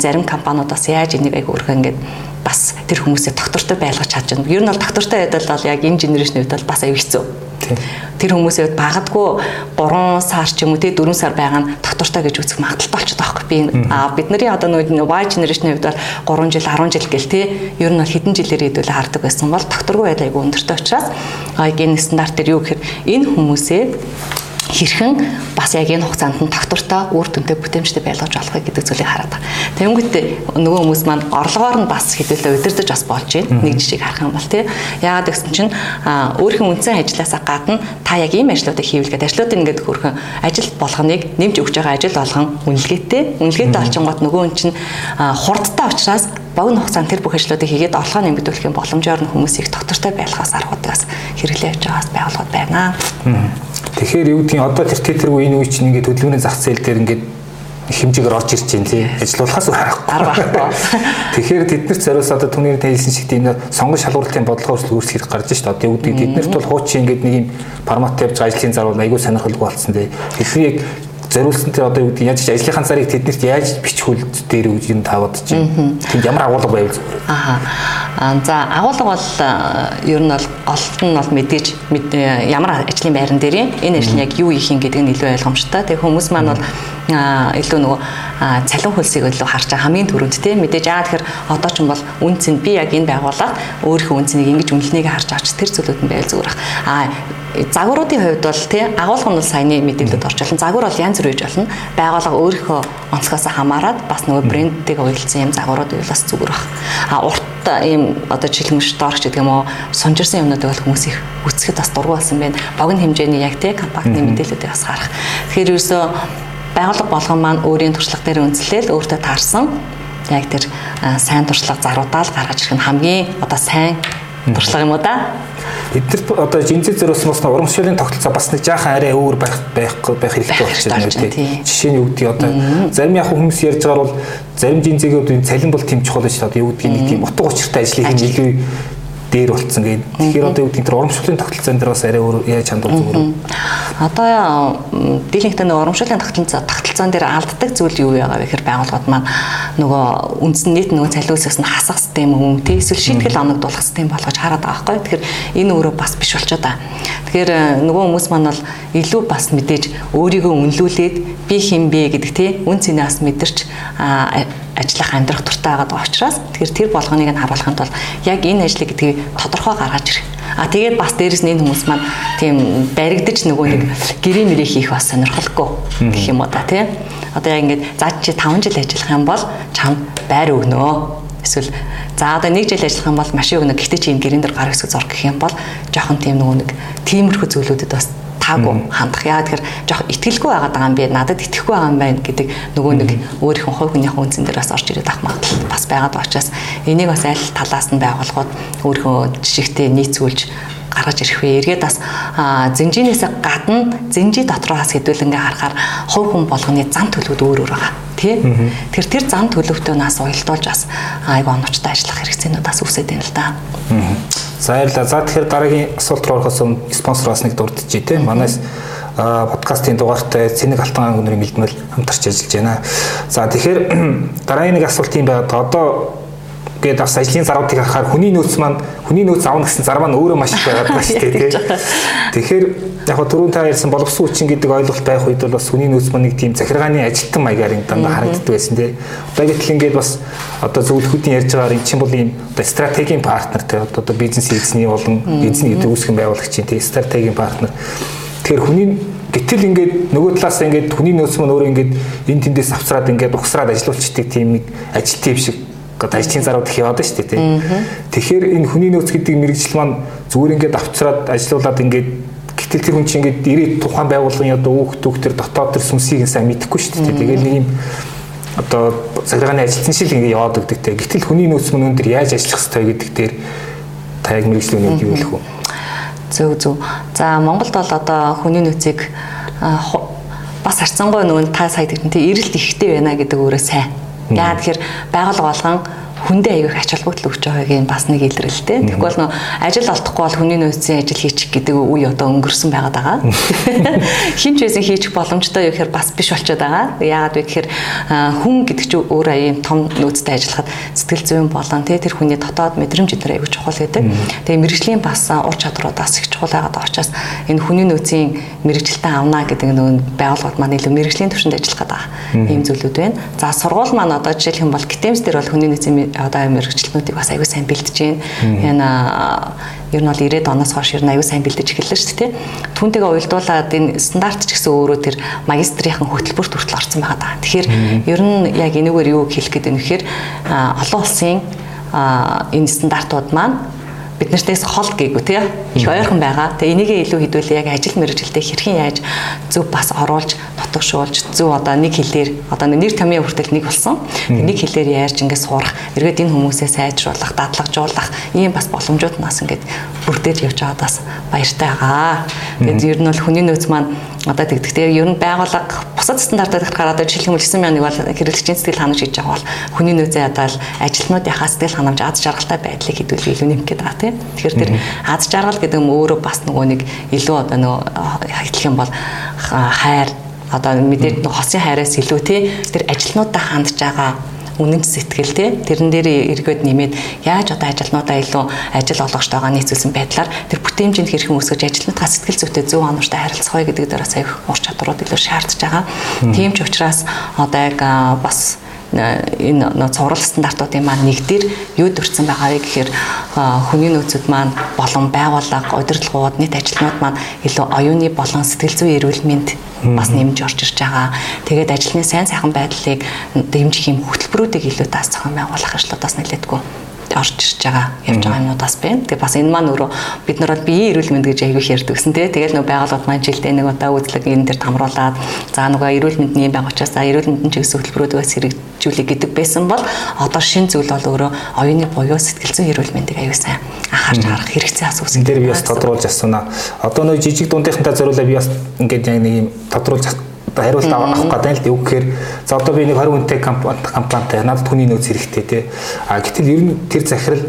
зарим компаниуд бас яаж энийг айгу өрхөө ингээд бас тэр хүмүүсээ доктортой байлгаж чадж байна. Ер нь бол доктортой байдал бол яг энэ генерашны үед бол бас аюу хэцүү. Тэр хүмүүсээ багадгүй 3 сар ч юм уу тий 4 сар байгаа нь доктортой гэж үзэх магадaltaй болчиход байгаа байхгүй. Би а бидний одоо нөгөө Y generation-ийн хувьд бол 3 жил 10 жил гэл тий ер нь бол хэдэн жилээр хэдүүлээ хардаг байсан бол докторгүй байдал айгу өндөртэй учраас а энэ стандарт дээр юу гэхээр энэ хүмүүсээ хэрхэн бас яг энэ хугацаанд нь тогтвортой үр дүнтэй бүтээмжтэй байлгаж болохыг гэдэг зүйлийг хараад байгаа. Тэнгүүтээ нөгөө хүмүүс маань орлогоор нь бас хэдүүлээ удирдах бас болж байна. Нэг жишийг харах юм бол тий. Яагаад гэсэн чинь өөрийнхөө үндсэн ажилласаа гадна та яг ийм ажлуудыг хийвэлгээд ажлуудыг ингээд хөрхөн ажил болгоныг нэмж өгч байгаа ажил болгон үнэлгээтэй. Үнэлгээтэй олчингууд нөгөө хүн чинь хурдтай учраас богино хугацаанд тэр бүх ажлуудыг хийгээд орлогоо нэмэгдүүлэх боломжоор нь хүмүүсийг доктортой байлгаас аргуудаас хэрэглээ явж байгаас байгууллагууд байна. Тэгэхээр юу гэдгийг одоо тэр тетэргүй энэ үе чинь ингээд хөдөлгөөний зах зээл дээр ингээд хэмжээгээр орж ирж байна тий. Ажилуулахаас аргагүй. Тэгэхээр тэднэрт зориулсан одоо түүний хэлсэн шиг тийм сонгон шалгуурлалтын бодлого өөрчлөлт үүсгэх гарч шít. Одоо юу гэдэг тэднэрт бол хуучин ингээд нэг юм формат тавьж ажлын зарвал айгүй сонирхолтой болсон тий. Тэгэхээр яг зориулсан тэр одоо юу гэдэг яаж ажлынхаа зарыг тэднэрт яаж бичих үл дээр үгүй юм таваад чинь. Тэнд ямар агуулга байв? Аа. За агуулга бол ер нь бол олт нь бол мэдээж ямар ажлын байран дээр энэ ажил нь яг юу их юм гэдэг нь илүү ойлгомжтой. Тэгээ хүмүүс маань бол илүү нөгөө цалин хөлсийг илүү харж байгаа хамгийн түрүүнд тийм мэдээж аа тэгэхээр одоо ч юм бол үнц нь би яг энэ байгууллага өөрийнхөө үнцнийг ингэж үнэлнийг харж авч тэр зүйлүүд нь байл зүгээр. Аа загваруудын хувьд бол тий агуулга нь бол саяны мэдээлэлд орж болно. Загвар бол янз бүр үйж болно. Байгууллага өөрийнхөө онцгоос хамаарат бас нөгөө брендтэй уялдсан юм загварууд бас зүгээр баг. А урт ийм одоо жилмш доорч гэдэг юм уу сунжирсан юмнуудыг бол хүмүүс их үсгэхэд бас дургу болсон байна. Богино хэмжээний яг тий компактны мэдээллүүдийг бас харах. Тэгэхээр ерөөсөө байгууллага болгон маань өөрийн туршлага дээр үндэслэл өөртөө таарсан яг тэр сайн туршлага заруудаа л гаргаж ирэх нь хамгийн одоо сайн туршлага юм уу да. Эдгээр одоо жинзээ зөрөөсөн бас урамшуулын тогтолцоо бас нэг жаахан арай өөр байх байх байх хэрэгтэй болчихсон юм тийм. Жишээ нь юу гэдгийг одоо зарим яг хүмүүс ярьж байгаа бол зарим жинзээгийн цалин бол тэмчих болно шүү дээ. Одоо юу гэдгийг нэг тийм утга учиртай ажлыг илүү дээр болцсон гэдэг. Тэгэхээр одоо юу гэдэг тэр урамшууллын тогтолцоон дээр бас арай өөр яаж хандвал зүгээр. Одоо дийлэнхтэй нэг урамшууллын тогтолцоо тогтолцоон дээр алддаг зүйл юу байгаа вэ гэхээр байгууллагууд маань нөгөө үндсэн нийт нөгөө цалиусаас нь хасах систем юм тий эсвэл шийтгэл оногдуулах систем болгож хараад байгаа байхгүй. Тэгэхээр энэ өөрөө бас биш болчиход байгаа. Тэгэхээр э, нөгөө хүмүүс маань бол илүү бас мэдээж өөрийгөө үнэлүүлээд би хин бэ гэдэг тий үн цэнээс мэдэрч ажиллах амьдрах дуртай байгаа учраас тэгэхээр тэр болгоныг нь харуулахын тулд яг энэ ажлыг гэдгийг тодорхой гаргаж ирэх. А тэгээд бас дээрэс нь энэ хүмүүс маань тийм баригдаж нөгөө нэг гэрээ мэрээ хийх бас сонирхолгүй гэх юм уу да тий. Одоо яг ингээд за чи 5 жил ажиллах юм бол чам байр өгнөө. Эсвэл за одоо 1 жил ажиллах юм бол машин өгнө. Гэхдээ чи энэ гэрэн дээр гар хэсэг зурх гэх юм бол жоохон тийм нөгөө нэг тиймэрхүү зүйлүүдэд бас таагүй хандах. Яа тэгэхээр жоох итгэлгүй байгаад байгаа юм би надад итгэхгүй байгаа юм байна гэдэг нөгөө нэг өөрийнхөө хувь хүнийхээ үнцэн дээр бас орж ирээд ах магадлал бас байгаад учраас энийг бас аль талаас нь байгуулгууд өөрийнхөө жишгтээ нийцүүлж гаргаж ирэх вэ? Эргээд бас зинжинээс гадна зинжи дотроос хэдүүлэнгээ харахаар хувь хүн болгоны зан төлөвүүд өөр өөр байгаа. Тэ? Тэр тэр зан төлөвтэй нас уялдуулж бас айгу оновчтой ажиллах хэрэгцээнүүд бас үсээд байна л да. За баярлалаа. За тэгэхээр дараагийн асуулт руу орохоос өмнө спонсор бас нэг дурдчихъя тийм. Манайс подкастын дугаартай Цэник Алтан ан өнөрийн бэлдмэл хамтарч ажиллаж байна. За тэгэхээр дараагийн нэг асуулт юм байна. Одоо гээд бас ажлын заруудыг харахаар хүний нөөц маань хүний нөөц авна гэсэн зар маань өөрөө маш их байгаад байна шүү дээ тий. Тэгэхээр яг түрүүн та ярьсан боловсон хүчин гэдэг ойлголт байх үед бол бас хүний нөөц маань нэг тийм захиргааны ажилтан маягаар юм дандаа харагддаг байсан тий. Одоо гэтэл ингээд бас одоо зөвлөхүүдийн ярьж байгаагаар эн чинь бол ийм одоо стратегийн партнер тий одоо бизнес эзний болон эзний гэдэг үүсгэн байгуулагчийн тий стратегийн партнер. Тэгэхээр хүний гэтэл ингээд нөгөө талаас ингээд хүний нөөц маань өөрөө ингээд эн тэндээс авцраад ингээд ухсраад ажиллуулчдаг тийм нэг ажил тийм шиг одоо ажлын зарууд их яваад шүү дээ тий. Тэгэхээр энэ хүний нөөц гэдэг мэрэгжил маань зүгээр ингээд авцраад ажиллаулаад ингээд гэтэл тэр хүн чинь ингээд ирээд тухайн байгууллагын одоо өөх түүх төр дотоод төр сүнсийг сайн мэдэхгүй шүү дээ. Тэгээд нэг юм одоо захиргааны ажилтны шиг ингээд яваад өгдөг те. Гэтэл хүний нөөц мөн өндөр яаж ажиллах ёстой гэдэг дээр та яг мэрэгжлийн юу хэлэх вэ? Зөв зөв. За Монголд бол одоо хүний нөөцийг бас харцангуй нөгөө та сая тэгтэн эрэлт ихтэй байна гэдэг өөрөө сайн Яа тэгэхээр байгууллага болгон хүндээ аягүй ач холбогдол өгч байгаагийн бас нэг илрэлтэй. Тэгэхгүй бол нөө ажил олдохгүй бол хүний нөөцийн ажил хийчих гэдэг үе одоо өнгөрсөн байгаад байгаа. Хинч байсан хийчих боломжтой юу гэхээр бас биш болчиход байгаа. Яагаад вэ гэхээр хүн гэдэг чинь өөр аяа том нөөцтэй ажиллахад сэтгэл зүйн болон тэ тэр хүний дотоод мэдрэмж эдгээр аягүй чухал гэдэг. Тэгээ мэрэгжлийн бас ур чадруудаас их чухал байгаад байгаа учраас энэ хүний нөөцийн мэрэгжилтэн авна гэдэг нөгөө байгууллагууд маань илүү мэрэгжлийн түвшинд ажиллах гэдэг ийм зүйлүүд байна. За сургууль маань одоо жишээлх юм бол гитэмс дээр бол хүний нөөцийн одоо мэрэгчлэнүүдийг бас аягүй сайн бэлдэж байна. Яна ер нь бол 90-ад оноос хойш ер нь аягүй сайн бэлдэж эхэллээ шүү дээ. Түүнтэйгээ уялдуулаад энэ стандарт ч гэсэн өөрөө тэр магистрийн хөтөлбөрт хүртэл орсон байгаа даа. Тэгэхээр ер нь яг энэгээр юу хэлэх гээд байна вэхээр олон улсын энэ стандартууд маань бид нартээс хол гээгүй тий их ойрхон байгаа. Тэгээ энийгээ илүү хэдүүлээ яг ажил мэргэжилтэд хэрхэн яаж зөв бас оруулж нутагшуулж зөв одоо нэг хэлээр одоо нэр томьёо хүртэл нэг болсон. Нэг хэлээр яаж ингэж сурах, эргээд энэ хүмүүсээ сайжруулах, дадлагжуулах ийм бас боломжууд нас ингээд бүрдээж явж байгаадаас баяртай байгаа. Тэгээд ер нь бол хүний нөөц маань одоо тэгдэг. Тэгээ ер нь байгууллага бусад стандартад одоо жишээлбэл 9 мянган бол хэрэглэгчийн сэтгэл ханамж хийж байгаа бол хүний нөөцөө одоо ажлынуудынхаа сэтгэл ханамж аз жаргалтай байдлыг хэдүүлэх илүү нэмэх гээд байгаа тийм. Тэгэхээр тэр аз жаргал гэдэг нь өөрөө бас нөгөө нэг илүү одоо нөгөө хэлэх юм бол хайр одоо мэдээж хосын хайраас илүү тий тэр ажилнуудаа хандж байгаа үнэн сэтгэл те тэрэн дээр эргээд нэмээд яаж одоо ажилнуудаа илүү ажил олгогчтойгоо нийцүүлсэн байдлаар тэр бүтээмжинд хэрхэн үүсгэж ажилтнуудаа сэтгэл зүйтэй зөв онортой харилцах вэ гэдэг дээр бас аяг ур чадварууд илүү шаардж байгаа. Тийм ч учраас одоо яг бас энэ цуврал стандартуудын маань нэгдэр юу дурдсан байгаа вэ гэхээр хүний нөөцөд маань болон байгууллага, удирдлагууд, нийт ажилтнууд маань илүү оюуны болон сэтгэл зүйн эрүүл мэнд бас нэмж орж ирж байгаа. Тэгээд ажлын сайн сайхан байдлыг дэмжих юм хөтөлбөрүүдийг илүү тас зохион байгуулах ажлуудаас нэлээдгүй орж ирж байгаа явж байгаа юмнуудаас байна. Тэгээ бас энэ маань өөрөө бид нар бол биеийн эрүүл мэнд гэж аягүй ярьдаг гэсэн тий. Тэгэл нөгөө байгууллагууд маань жилдээ нэг удаа үзлэг энэ дээр тамруулаад за нөгөө эрүүл мэндийн байг учраас за эрүүл мэндийн чиглэсэн хөтөлбөрүүдээс хэрэгжүүлэх гэдэг байсан бол одоо шин зүйл бол өөрөө оюуны буюу сэтгэл зүйн эрүүл мэндийг аягүй сайн анхаарч харах хэрэгцээ асуусан. Энэ дээр би бас тодруулж асуунаа. Одоо нөгөө жижиг дундынхантай зориулаад би бас ингээд яг нэг юм тодруулж одоо хариулт авах гэдэг л дээ. Үг гэхээр за одоо би нэг 20 хүнтэй компанитай надад хүний нөөц хэрэгтэй тий. А гэтэл ер нь тэр захирал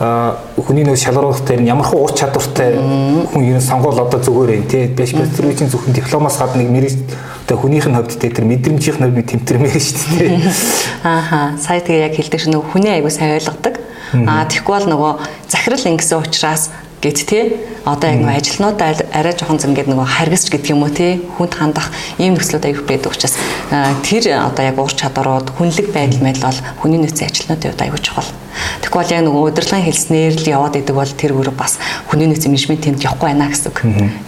хүний нөөц шалгаруулах дээр ямар хуу ур чадвартай хүн ер нь сонгуул одоо зүгээр юм тий. Биш бэлтгэрийн зөвхөн дипломоос гадна нэг мэрэж одоо хүнийх нь хувьд тэр мэдрэмжийн хувьд тэмтэрмээр шүү дээ. Ааха. Сая тэгээ яг хэлдэг чинь нөгөө хүний аягүй сайн ойлгодог. Аа тэгэхгүй бол нөгөө захирал ингэсэн учраас гэт тий одоо яг нэг ажилнуудаа арай жоохон зингээд нөгөө харгасч гэдэг юм уу тий хүнд хандах ийм нөхцлүүд аяг байдаг учраас тэр одоо яг уур чадварууд хүнлэг байдал мэдл бол хүний нөөцийн ажилнуудын хувьд аягүй чухал. Тэгэхгүй бол яг нөгөө удирдлагын хэлснээр л яваад идэг бол тэр өөр бас хүний нөөцийн менежментэнд явахгүй байна гэсэн үг.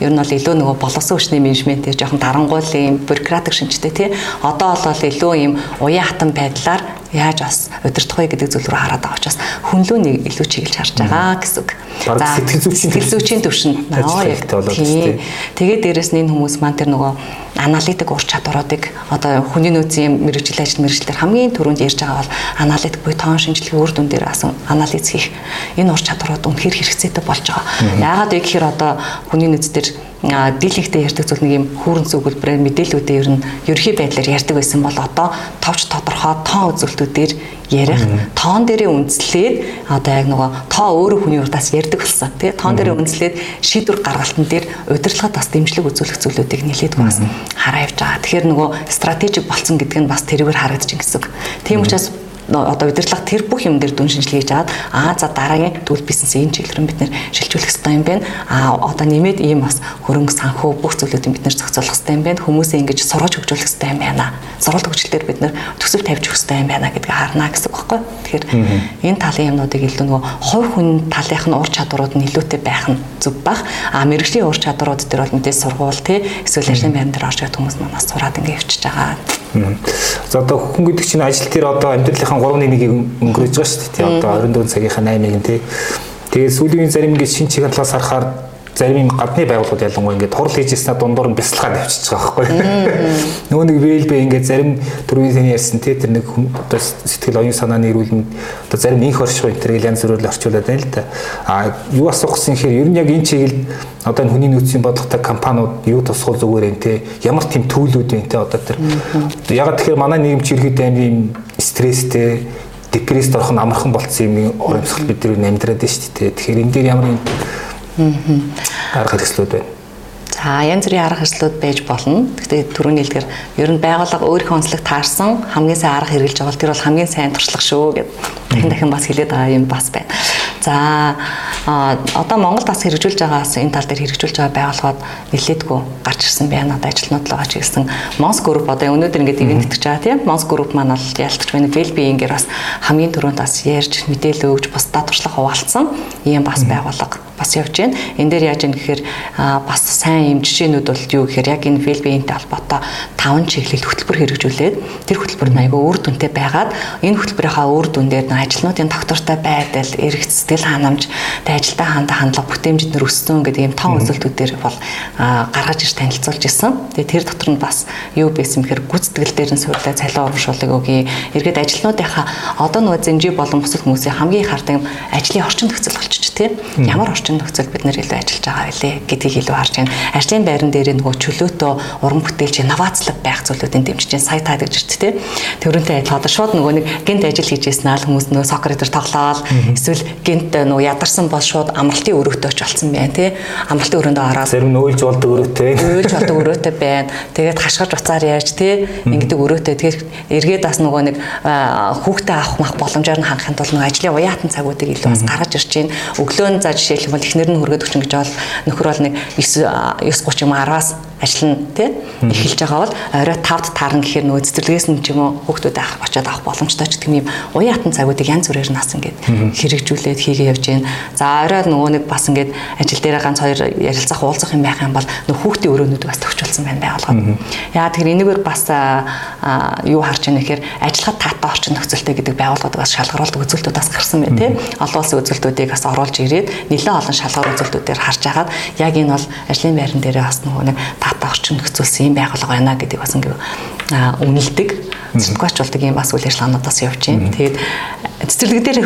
Ер нь бол илүү нөгөө боловсон хүчний менежментээр жоохон дарангуул юм бюрократик шинжтэй тий одоо бол илүү юм уян хатан байдлаар яаж бас удирдах вэ гэдэг зүйл рүү хараад байгаа учраас хүнлүү нэг илүү чиглэж харж байгаа гэсэн үг. За сэтгэл зүйчийн төвшөнд яг тийм. Тэгээд дээрэс нь энэ хүмүүс маань тэр нөгөө аналитик ур чадваруудыг одоо хүний нөөцийн мэрэгжил ажил мэрэгчлэр хамгийн түрүүнд ярьж байгаа бол аналитик буюу тоон шинжилгээ үр дүн дээр дээр асан анализ хийх энэ ур чадварууд үнэхээр хэрэгцээтэй болж байгаа. Яагаад вэ гэхээр одоо хүний нөөц дээр дийлэгтэй ярьдаг зүйл нэг юм хүүрэн зөвлөбрээр мэдээлүүдээ ер нь ерхий байдлаар ярьдаг байсан бол одоо товч тодорхой тоон үзүүлэлтүүдээр ярих тоон дээрээ үндэслээд одоо яг нөгөө тоо өөрөө хүний урдаас ярьдаг болсон тий тоон дээрээ үндэслээд шийдвэр гаргалтан дээр удирдлагад бас дэмжлэг үзүүлэх зүйлүүдийг нэлээд бас хараа явж байгаа. Тэгэхээр нөгөө стратежик болцсон гэдэг нь бас тэрүүгээр харагдаж гэсэн. Тийм учраас одоо удирдлага тэр бүх юм дээр дүн шинжилгээ хийж аваад аа за дараагийн төл бизнесийн энэ чиглэл рүү бид нэр шилжүүлэх хэрэгтэй юм байна. Аа одоо нэмээд ийм бас хөрөнгө санхүү бүх зүйлүүдийг бид нэр зохицуулах хэрэгтэй юм байна. Хүмүүсээ ингэж сургаж хөгжүүлэх хэрэгтэй юм байна. Сургалт хөгжлөлтөөр бид нэр төсөв тавьж өгөх хэрэгтэй юм байна гэдгийг харна гэсэн үг байхгүй. Тэгэхээр энэ талын юмнуудыг илүү нөгөө хувь хүн талынх нь ур чадварууд нь илүүтэй байх нь зөв бах. Аа мэрэгжлийн ур чадварууд дээр бол мэдээж сургуул тий эсвэл ажлын байран дээр орж ирэх хүмүүс манаас сураад ингэ явчихж байгаа. За одоо хүн гэдэг чинь ажил дээр одоо амьдралынхаа 3-1-ийг өнгөрөөж байгаа шүү дээ. Одоо 24 цагийнхаа 8-ыг нь тий. Тэгээд сүүлийн зарим ингэ шин талаас харахаар зарим юм гадны байгууллагууд ялангуяа ингээд хурал хийж ирснээр дундуур нь бясалгаад авчиж байгаа байхгүй. Нөгөө нэг вэлбэ ингээд зарим төрөний таны ярьсан те тэр нэг одоо сэтгэл оюун санааны эрүүлэнд одоо зарим инх орших энэ төрөл янз бүрээр орчуулад байна л да. А юу асуух гэсэн хэрэг ер нь яг энэ чиглэлд одоо энэ хүний нөөцийн бодлоготой компаниуд юу тусгал зүгээр юм те ямар тийм төлөвлүүд вэ те одоо тэр яг тэгэхээр манай нийгэм чи ихэд амар юм стресстэй депресд орох нь амархан болцсон юм урамсгал бид нар амьдраад шүү дээ. Тэгэхээр энэ дээр ямар арга хэрэгслүүд байна. За янз бүрийн арга хэрэгслүүд байж болно. Гэхдээ түрүүний хэлдгэр ер нь байгууллага өөрийнхөө онцлог таарсан хамгийн сайн арга хэрэгжилж байгаа бол тэр бол хамгийн сайн туршлага шүү гэд дахин дахин бас хэлээд байгаа юм бас байна. За одоо Монгол бас хэрэгжүүлж байгаас энэ тал дээр хэрэгжүүлж байгаа байгууллагууд нэлээдгүй гарч ирсэн байна. Одоо ажилтнууд л байгаа ч гэсэн. Mons Group одоо өнөөдөр ингээд ивент итгэж байгаа тийм. Mons Group маань бол ялтч байна. Wellbeing-ээр бас хамгийн түрүүнд бас ярьж мэдээлэл өгж бусдад туршлага хуваалцсан ийм бас байгууллага бас явж байна. Энэ дээр яаж юм гэхээр бас сайн юм жишээнүүд бол юу гэхээр яг энэ well-being-тэй холбоотой таван чиглэл хөтөлбөр хэрэгжүүлээд тэр хөтөлбөр нь айгүй үр дүнтэй байгаад энэ хөтөлбөрийнхаа үр дүн дээр нь ажилтнуудын доктортой байдал, эрх сэтгэл ханамж, тэ ажилтаа хандах хандлага бүтээмжид нэр өссөн гэдэг ийм тон үзүүлэлтүүдээр бол гаргаж ир танилцуулж исэн. Тэгээ тэр дотор нь бас юу байсан бэхээр гүцэтгэл дээр нь суурлаа цалин урамшуулгыг өгье. Эргээд ажилтнуудынхаа одоо нөгөө зэмжи болон бусад хүмүүсийн хамгийн хардаг ажлын орчин нөхцөл болчих тийм ямар орчин нөхцөл бид нэр илүү ажиллаж байгаа вэ гэдгийг илүү харж байна. Ажлын байран дээр нөгөө чөлөөтөө уран бүтээлч инновацлог байх зүйлүүдийн дэмжиж сая таа гэж ирт тийм. Тэрүүнтэй адилхан одоо шууд нөгөө нэг гинт ажил хийж яснаа л хүмүүс нөгөө сокер дээр тоглоал эсвэл гинт нөгөө ядарсан бол шууд амралтын өрөөтэй ч болсон байна тийм. Амралтын өрөөндөө ороод зарим нь уйлж болдог өрөөтэй. Уйлж болдог өрөөтэй байна. Тэгээд хашгирч уцаар яаж тийм ингэдэг өрөөтэй. Тэгээд эргээд бас нөгөө нэг хүүхдээ авах мах боломжоор нь хангахын тулд нөгөө ажлын уяатан цагуудыг илүү бас гаргаж ирж байна өглөө нь за жишээлх эхнэр нь хөргөд өгчин гэж бол нөхөр бол нэг 9 9:30 юм 10-аас ажил нь тий эхэлж байгаа бол орой 5-д таарна гэхээр нөгөө цэцэрлэгээс нь ч юм уу хүүхдүүд очиод авах боломжтой ч гэдэг юм уян хатан цагуудыг янз бүрээр нас ингээд хэрэгжүүлээд хийгээ явж гин. За орой нөгөө нэг бас ингээд ажил дээр ганц хоёр ярилцах уулзах юм байх юм бол нөгөө хүүхдийн өрөөнүүд бас төвчүүлсэн байна байгуулгад. Яа тэгэхээр энэгээр бас юу харж байна гэхээр ажиллахад таатай орчин нөхцөлтэй гэдэг байгууллагууд бас шалгаруулт үзүүлэлтүүд бас гарсан байна тий. Олон улсын үзүүлэлтүүдийг бас оруулж ирээд нэлээд олон шалгуур үзүүлэлтүүдээр харж агаад яг энэ бол ажлын байран дээр бас нөгөө нэг хата орчин нөхцөлсөн юм байгуулга байна гэдэг бас ингээ үнэлдэг. Сэтгүүлчулдаг юм бас үйл ажиллагаанууд бас явж байна. Тэгээд цэцэрлэг дээр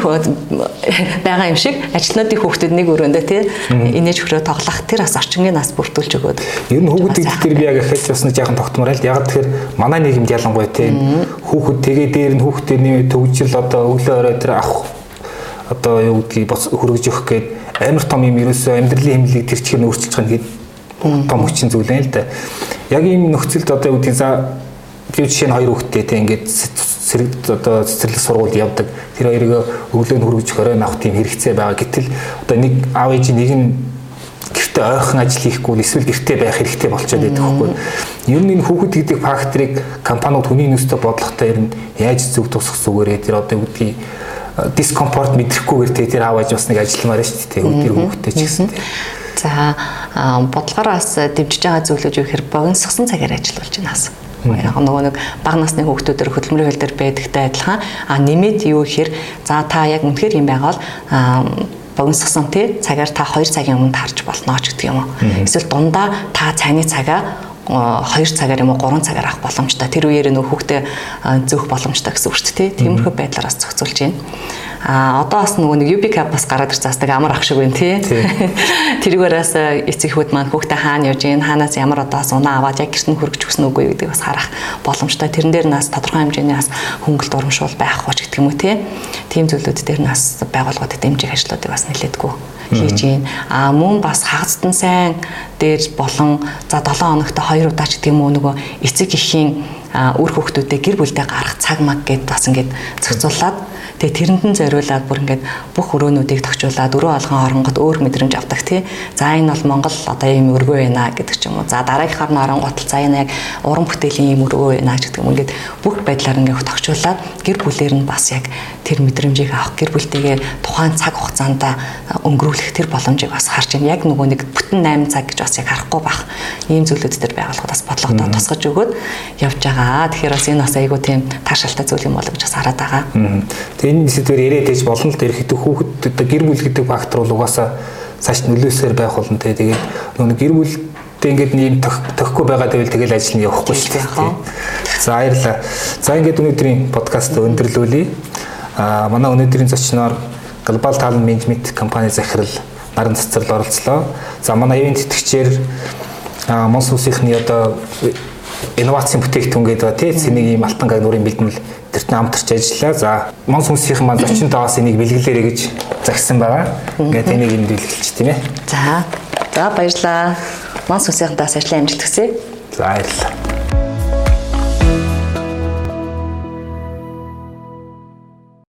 байгаа юм шиг ажилтнуудын хүүхдүүд нэг өрөөндөө тий инээж хөрөө тоглох тэр бас орчингийн нас бүрдүүлж өгөөд. Ер нь хүүхдүүд дээр би яг ахиж бас нэг яахан тогтмоор л яг тэгэхээр манай нийгэмд ялангуяа тий хүүхэд тэгээ дээр нь хүүхдээ нэмээ төгжил одоо өглөө орой тэр авах одоо юу гэдгийг бас хөргөж өгөх гээд амар том юм ерөөсөө амьдралын хэмнэлийг тэр чихээр өөрчилж байгаа нэг том хүчин зүйл байна л да. Яг ийм нөхцөлд одоо юу гэдгийг за би жишээ нь хоёр хүүхэдтэй те ингээд сэрэг одоо цэцэрлэг сургууль явдаг. Тэр хоёрыг өглөө нь хөргөж хорой авах тийм хэрэгцээ байгаа. Гэтэл одоо нэг аав ээж нэг нь гэртээ ойрхон ажил хийхгүй эсвэл гэртээ байх хэрэгтэй болчиход байдаг байхгүй. Ер нь энэ хүүхэд гэдэг факторыг компаниуд хүний нөөцтэй бодлоготой ер нь яаж зөв тусах зүгээрээ тэр одоо юу гэдгийг дискомфорт мэдрэхгүйгээр тэр аав ээж бас нэг ажилламаар шүү дээ. Тэр хүүхэдтэй ч гэсэн. За бодлогоор бас дэмжиж байгаа зүйлүүд юу гэхээр богиносгсон цагаар ажиллаж байна хас. Яг нөгөө нэг бага насны хүүхдүүдээр хөдөлмөрийн хөл дээр байдагтай адилхан а нэмээд юу гэхээр за та яг үнэхээр юм байгаа бол богиносгсон тий цагаар та 2 цагийн өмнө тарж болно ч гэдэг юм уу. Эсвэл дундаа та цайны цагаа 2 цагаар юм уу 3 цагаар авах боломжтой. Тэр үеэр нөх хүүхдээ зөөх боломжтой гэсэн үг шүү дээ. Тиймэрхүү байдлаараас зохицуулж байна. А одоо бас нөгөө нэг UB cap бас гараад ирсэн бас амар ах шиг байна тий. Тэрүүгээрээс эцэг хүүд маань хүүхдээ хаана явж гин хаанаас ямар одоо унаа аваад яг гэрт нь хөргөж өгсөн үгүй гэдэг бас харах боломжтой. Тэрэн дээр нас тодорхой хэмжээний бас хөнгөлт урамшуул байх хоч гэдэг юм уу тий. Тим зүйлүүд дээр нас байгууллагууд дэмжих ажлуудыг бас нэлээдгүй хийж гин. А мөн бас хагацтан сайн дээр болон за 7 хоногт 2 удаа ч гэдэг юм уу нөгөө эцэг эхийн үр хөвгтүүдээ гэр бүлдээ гарах цаг маг гэдээ бас ингээд зохицуулаад Тэгээ тэрэнд нь зориулаад бүр ингээд бүх өрөөнүүдийг тохижуулаад өрөө олгон оронгод өөр мэдрэмж авдаг тий. За энэ бол Монгол одоо ийм өргөө байна гэдэг ч юм уу. За дараагийнхаар нь оронгууд за энэ яг уран бүтээлийн ийм өргөө байна гэдэг юм. Ингээд бүх байдлаар ингээд тохижуулаад гэр бүлээр нь бас яг тэр мэдрэмжийг авах гэр бүлтэйгээ тухайн цаг хугацаанд өнгөрүүлэх тэр боломжийг бас харж байна. Яг нөгөө нэг бүтэн 8 цаг гэж бас яг харахгүй бах. Ийм зүйлүүд төр байгууллагад бас бодлоготой тусгаж өгөөд явж байгаа. Тэгэхээр бас энэ бас айгүй тийм таашаалтай зүйл юм болов гэж бас хараад байгаа энэ сэдвэр яриад ээж болно л тэр хэдэн хүүхэд одоо гэр бүл гэдэг фактор бол угаасаа цааш нөлөөсөөр байх болно те тэгээд нөгөө гэр бүлтэй ингээд ийм тохихгүй байгаа гэвэл тэгэл ажил нь явахгүй шүү дээ. За баярлалаа. За ингээд өнөөдрийн подкаст өндөрлүүлье. Аа манай өнөөдрийн зочноор Global Talent Management компани захирал наран цэцэрлэл оролцлоо. За манай ивент тэтгэгчээр Монс улсынхны одоо инновацийн бүтээгдэхүүн гэдэг тий цэнийг ийм алтан гай нуурын бэлтгэл тэрт хамтарч ажиллаа. За Монс хүмүүсийн маань зочинтойгоос энийг бэлгэлээрэй гэж загсан байгаа. Ингээд энийг энд бэлгэлж тийм ээ. За. За баярлалаа. Монс хүмүүсийнхантаас ажлын амжилт хүсье. За баярлалаа.